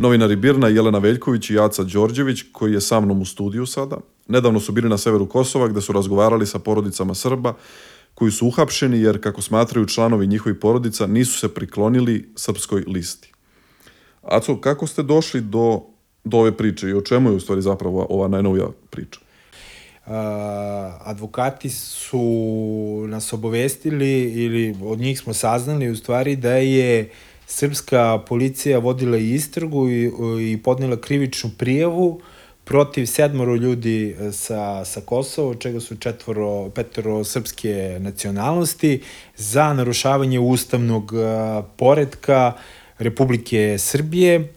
Novinari Birna Jelena Veljković i Jaca Đorđević, koji je sa mnom u studiju sada, nedavno su bili na severu Kosova gde su razgovarali sa porodicama Srba koji su uhapšeni jer, kako smatraju članovi njihovih porodica, nisu se priklonili srpskoj listi. Aco, kako ste došli do, do ove priče i o čemu je u stvari zapravo ova najnovija priča? Uh, advokati su nas obavestili ili od njih smo saznali u stvari da je srpska policija vodila istragu i, i podnela krivičnu prijavu protiv sedmoro ljudi sa, sa Kosova, čega su četvoro, petoro srpske nacionalnosti, za narušavanje ustavnog uh, poredka Republike Srbije.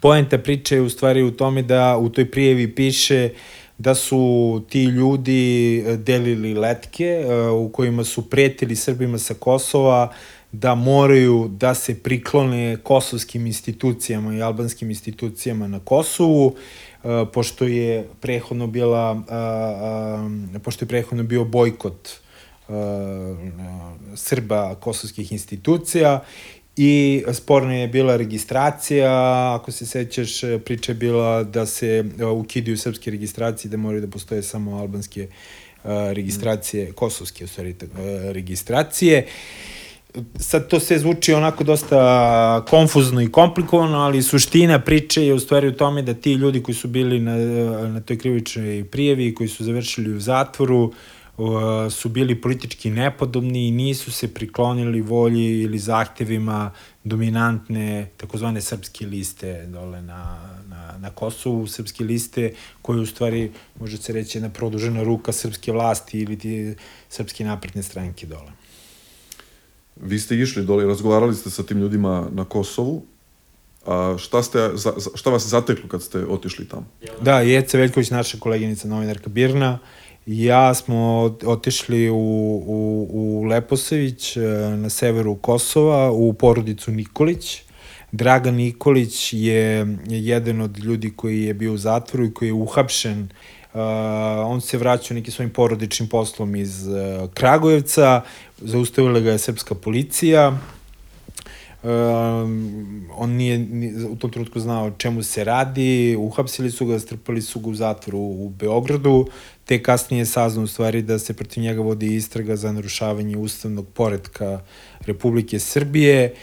Poenta priče je u stvari u tome da u toj prijevi piše da su ti ljudi delili letke u kojima su pretili Srbima sa Kosova da moraju da se priklone kosovskim institucijama i albanskim institucijama na Kosovu, pošto je prehodno bila, pošto je prehodno bio bojkot Srba kosovskih institucija i sporna je bila registracija, ako se sećaš, priča je bila da se ukidaju srpske registracije, da moraju da postoje samo albanske registracije, kosovske, u stvari, registracije. Sad to sve zvuči onako dosta konfuzno i komplikovano, ali suština priče je u stvari u tome da ti ljudi koji su bili na, na toj krivičnoj prijevi, koji su završili u zatvoru, uh, su bili politički nepodobni i nisu se priklonili volji ili zahtevima dominantne takozvane srpske liste dole na, na, na Kosovu, srpske liste koje u stvari može se reći jedna produžena ruka srpske vlasti ili ti srpske napredne stranke dole. Vi ste išli dole razgovarali ste sa tim ljudima na Kosovu. A šta, ste, šta vas zateklo kad ste otišli tamo? Da, Jeca Veljković, naša koleginica novinarka Birna, ja smo otišli u, u, u Leposević e, na severu Kosova u porodicu Nikolić. Dragan Nikolić je jedan od ljudi koji je bio u zatvoru i koji je uhapšen. Uh, on se vraćao nekim svojim porodičnim poslom iz uh, Kragujevca, zaustavila ga je srpska policija, on nije, nije u tom trenutku znao čemu se radi, uhapsili su ga, strpali su ga u zatvoru u Beogradu, te kasnije saznao u stvari da se protiv njega vodi istraga za narušavanje ustavnog poredka Republike Srbije.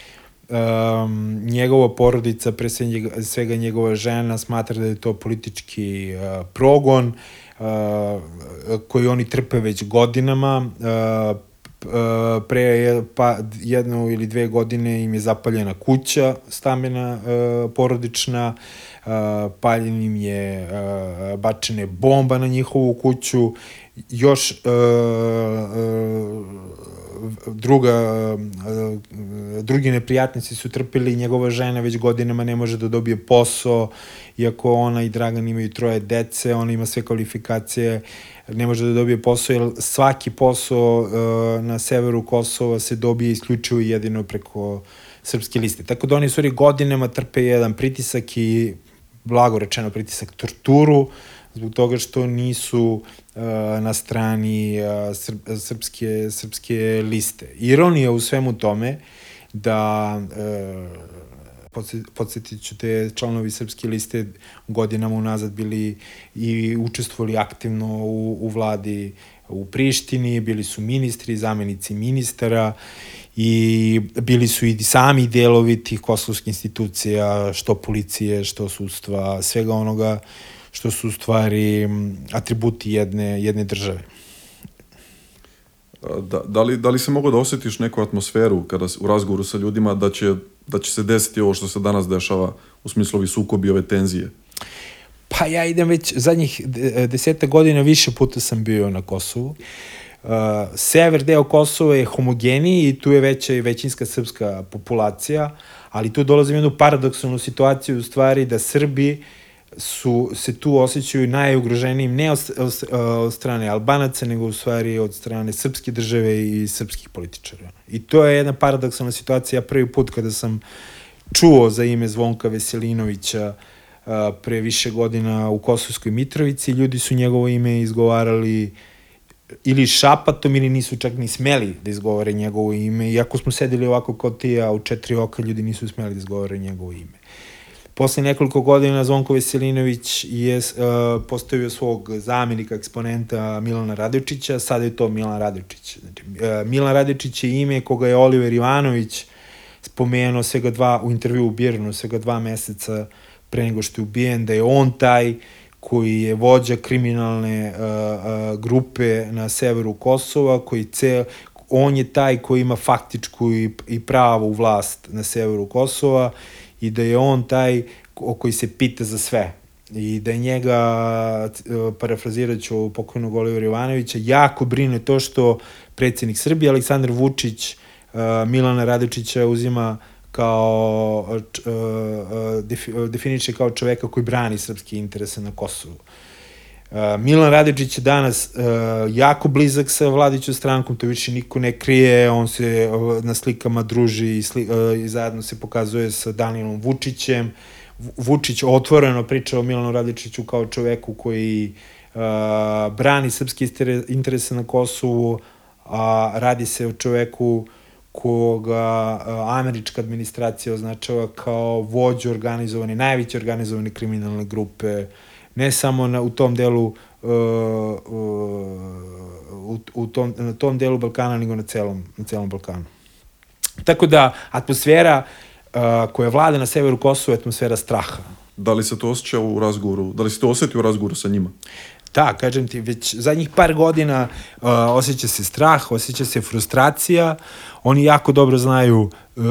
Um, njegova porodica, pre svega njegova žena, smatra da je to politički uh, progon uh, koji oni trpe već godinama. Uh, pre pa, jednu ili dve godine im je zapaljena kuća stambena uh, porodična, uh, paljen im je bačene bomba na njihovu kuću, još druga, uh, drugi neprijatnici su trpili, njegova žena već godinama ne može da dobije posao, iako ona i Dragan imaju troje dece, ona ima sve kvalifikacije, uh, ne može da dobije posao, jer svaki posao uh, na severu Kosova se dobije isključivo jedino preko srpske liste. Tako da oni su godinama trpe jedan pritisak i blago rečeno pritisak torturu zbog toga što nisu uh, na strani uh, srp, srpske, srpske liste. Ironija u svemu tome da uh, podsjetit ću te članovi Srpske liste godinama unazad bili i učestvovali aktivno u, u vladi u Prištini, bili su ministri, zamenici ministara i bili su i sami delovi tih kosovskih institucija, što policije, što sudstva, svega onoga što su u stvari atributi jedne, jedne države. Da, da, li, da li se mogu da osjetiš neku atmosferu kada u razgovoru sa ljudima da će da će se desiti ovo što se danas dešava u smislu ovi sukobi, ove tenzije? Pa ja idem već zadnjih deseta godina više puta sam bio na Kosovu. Uh, sever deo Kosova je homogeniji i tu je veća i većinska srpska populacija, ali tu dolazim jednu paradoksalnu situaciju u stvari da Srbi su, se tu osjećaju najugroženijim ne od, od, od strane Albanaca, nego u stvari od strane srpske države i srpskih političara. I to je jedna paradoksalna situacija. Ja prvi put kada sam čuo za ime Zvonka Veselinovića pre više godina u Kosovskoj Mitrovici. Ljudi su njegovo ime izgovarali ili šapatom ili nisu čak ni smeli da izgovore njegovo ime. Iako smo sedeli ovako kao ti, a u četiri oka ljudi nisu smeli da izgovore njegovo ime. Posle nekoliko godina Zvonko Veselinović je uh, postavio svog zamenika, eksponenta Milana Radevčića, sada je to Milan Radevčić. Znači, uh, Milan Radevčić je ime koga je Oliver Ivanović spomenuo svega dva, u intervju u Birnu, svega dva meseca pre nego što je ubijen, da je on taj koji je vođa kriminalne uh, uh, grupe na severu Kosova, koji ceo, on je taj koji ima faktičku i, i pravu vlast na severu Kosova i da je on taj koji se pita za sve i da je njega, parafrazirat ću pokojnog Olivera Ivanovića, jako brine to što predsednik Srbije Aleksandar Vučić Milana Radočića uzima kao definiče kao čoveka koji brani srpski interese na Kosovu. Milan Radičić je danas uh, jako blizak sa vladićom strankom, to više niko ne krije, on se uh, na slikama druži i, sli, i zajedno se pokazuje sa Danilom Vučićem. Vučić otvoreno priča o Milanu Radičiću kao čoveku koji brani srpski interese na Kosovu, a radi se o čoveku koga američka administracija označava kao vođu organizovane, najveće organizovane kriminalne grupe uh, ne samo na, u tom delu uh, uh, u, u tom, na tom delu Balkana, nego na celom, na celom Balkanu. Tako da, atmosfera uh, koja vlada na severu Kosova je atmosfera straha. Da li se to osjeća u razgovoru, da li se to osjeti u razgovoru sa njima? Da, kažem ti, već zadnjih par godina uh, osjeća se strah, osjeća se frustracija, oni jako dobro znaju uh,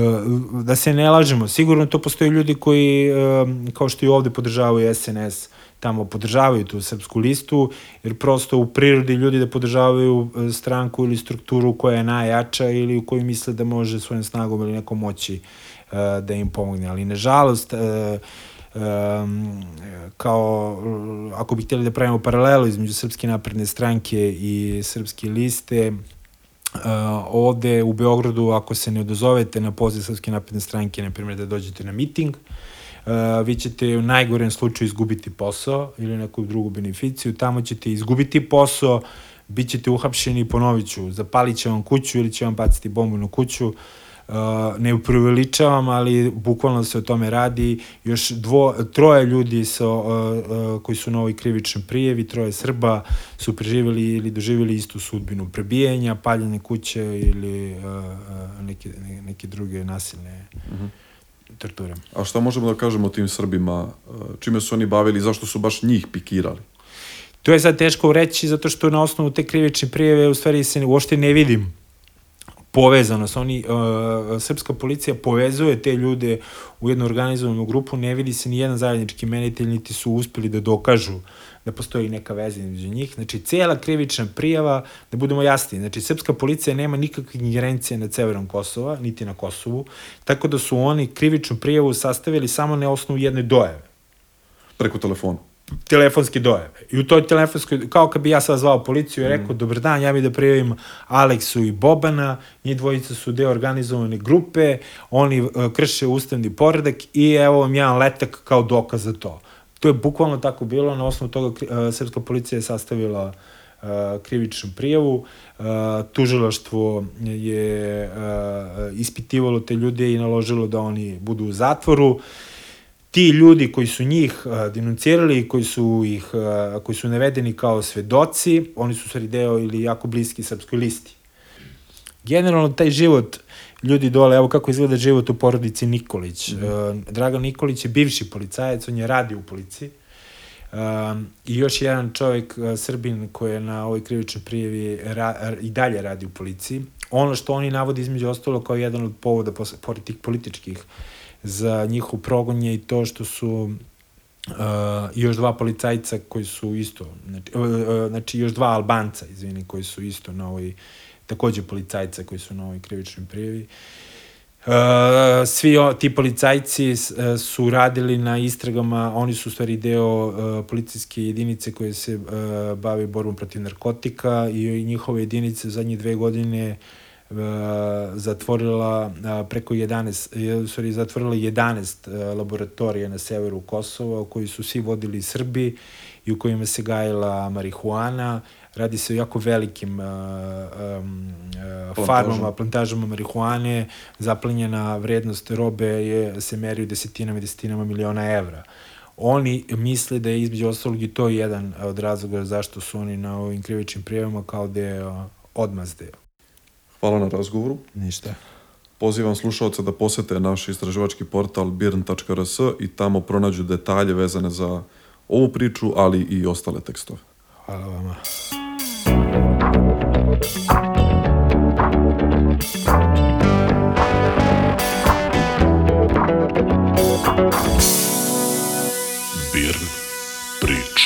da se ne lažemo, sigurno to postoje ljudi koji, uh, kao što i ovde podržavaju SNS, tamo podržavaju tu srpsku listu, jer prosto u prirodi ljudi da podržavaju e, stranku ili strukturu koja je najjača ili u kojoj misle da može svojom snagom ili nekom moći uh, da im pomogne. Ali, nažalost, um, kao ako bi htjeli da pravimo paralelu između Srpske napredne stranke i Srpske liste, Uh, ovde u Beogradu, ako se ne odozovete na poziv Srpske napredne stranke, na primjer da dođete na miting, uh, vi ćete u najgorem slučaju izgubiti posao ili neku drugu beneficiju, tamo ćete izgubiti posao, bit ćete uhapšeni, ponovit ću, zapalit će vam kuću ili će vam baciti bombu na kuću, Uh, ne upreveličavam, ali bukvalno se o tome radi. Još dvo, troje ljudi sa, uh, uh, koji su na ovoj krivičnoj prijevi, troje Srba su preživjeli ili doživjeli istu sudbinu prebijanja, paljene kuće ili uh, uh, neke, neke druge nasilne uh mhm. -huh torture. A šta možemo da kažemo o tim Srbima? Čime su oni bavili i zašto su baš njih pikirali? To je sad teško reći zato što na osnovu te krivične prijeve u stvari se uopšte ne vidim povezanost. Oni, uh, srpska policija povezuje te ljude u jednu organizovanu grupu, ne vidi se ni jedan zajednički menitelj, niti su uspeli da dokažu da postoji neka veza između njih. Znači, cijela krivična prijava, da budemo jasni, znači, srpska policija nema nikakve ingerencije na severom Kosova, niti na Kosovu, tako da su oni krivičnu prijavu sastavili samo na osnovu jedne dojave. Preko telefona? Telefonske dojave. I u toj telefonskoj, kao kad bi ja sad zvao policiju i rekao, mm. dobar dan, ja bih da prijavim Aleksu i Bobana, njih dvojica su deo organizovane grupe, oni uh, krše ustavni poredak i evo vam jedan letak kao dokaz za to. To je bukvalno tako bilo, na osnovu toga uh, srpska policija je sastavila uh, krivičnu prijavu, uh, tužilaštvo je uh, ispitivalo te ljude i naložilo da oni budu u zatvoru. Ti ljudi koji su njih denuncirali, koji su ih koji su navedeni kao svedoci, oni su stvari deo ili jako bliski srpskoj listi. Generalno taj život ljudi dole, evo kako izgleda život u porodici Nikolić. Mm -hmm. Dragan Nikolić je bivši policajac, on je radio u policiji. Uh, I još jedan čovjek, Srbin, koji je na ovoj krivičnoj prijevi ra, i dalje radi u policiji. Ono što oni navodi između ostalo kao jedan od povoda, pored tih političkih uh, za njihov progon je i to što su Uh, još dva policajca koji su isto, znači, uh, uh, znači još dva Albanca, izvini, koji su isto na ovoj, takođe policajca koji su na ovoj krivičnoj prijevi. Uh, svi o, ti policajci uh, su radili na istragama, oni su u stvari deo uh, policijske jedinice koje se uh, bave borbom protiv narkotika i, i njihove jedinice zadnje dve godine uh, zatvorila preko 11, sorry, zatvorila 11 laboratorija na severu Kosova koji su svi vodili Srbi i u kojima se gajila marihuana. Radi se o jako velikim uh, um, uh, farmama, plantažama marihuane. Zaplenjena vrednost robe je, se meri u desetinama i desetinama miliona evra. Oni misle da je između ostalog i to jedan od razloga zašto su oni na ovim krivičnim prijevama kao deo odmazde. Hvala na razgovoru. Ništa. Pozivam slušalca da posete naš istraživački portal birn.rs i tamo pronađu detalje vezane za ovu priču, ali i ostale tekstove. Hvala vama. Birn Prič.